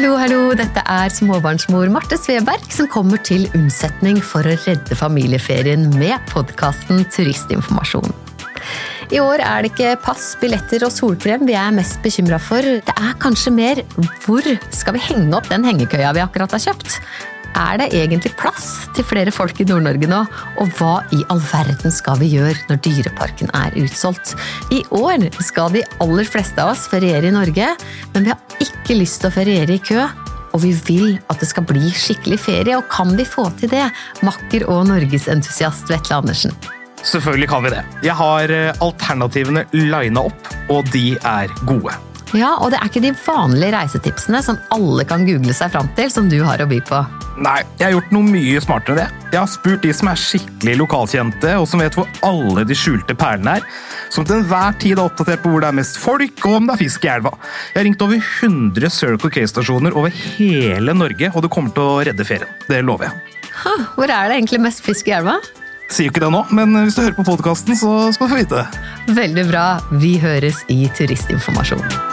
Hallo, hallo, dette er småbarnsmor Marte Sveberg som kommer til unnsetning for å redde familieferien med podkasten Turistinformasjon. I år er det ikke pass, billetter og solkrem vi er mest bekymra for. Det er kanskje mer hvor skal vi henge opp den hengekøya vi akkurat har kjøpt? Er det egentlig plass til flere folk i Nord-Norge nå? Og hva i all verden skal vi gjøre når Dyreparken er utsolgt? I år skal de aller fleste av oss feriere i Norge, men vi har ikke lyst til å feriere i kø. Og vi vil at det skal bli skikkelig ferie, og kan vi få til det? Makker og norgesentusiast Vetle Andersen. Selvfølgelig kan vi det. Jeg har eh, alternativene lina opp, og de er gode. Ja, og det er ikke de vanlige reisetipsene som alle kan google seg fram til, som du har å by på. Nei, jeg har gjort noe mye smartere enn det. Jeg har spurt de som er skikkelig lokalkjente, og som vet hvor alle de skjulte perlene er. Som til enhver tid er oppdatert på hvor det er mest folk, og om det er fisk i elva. Jeg har ringt over 100 Circle K-stasjoner over hele Norge, og det kommer til å redde ferien. Det lover jeg. Ha, hvor er det egentlig mest fisk i elva? Sier jo ikke det nå, men hvis du hører på podkasten, så skal du få vite det. Veldig bra. Vi høres i Turistinformasjon.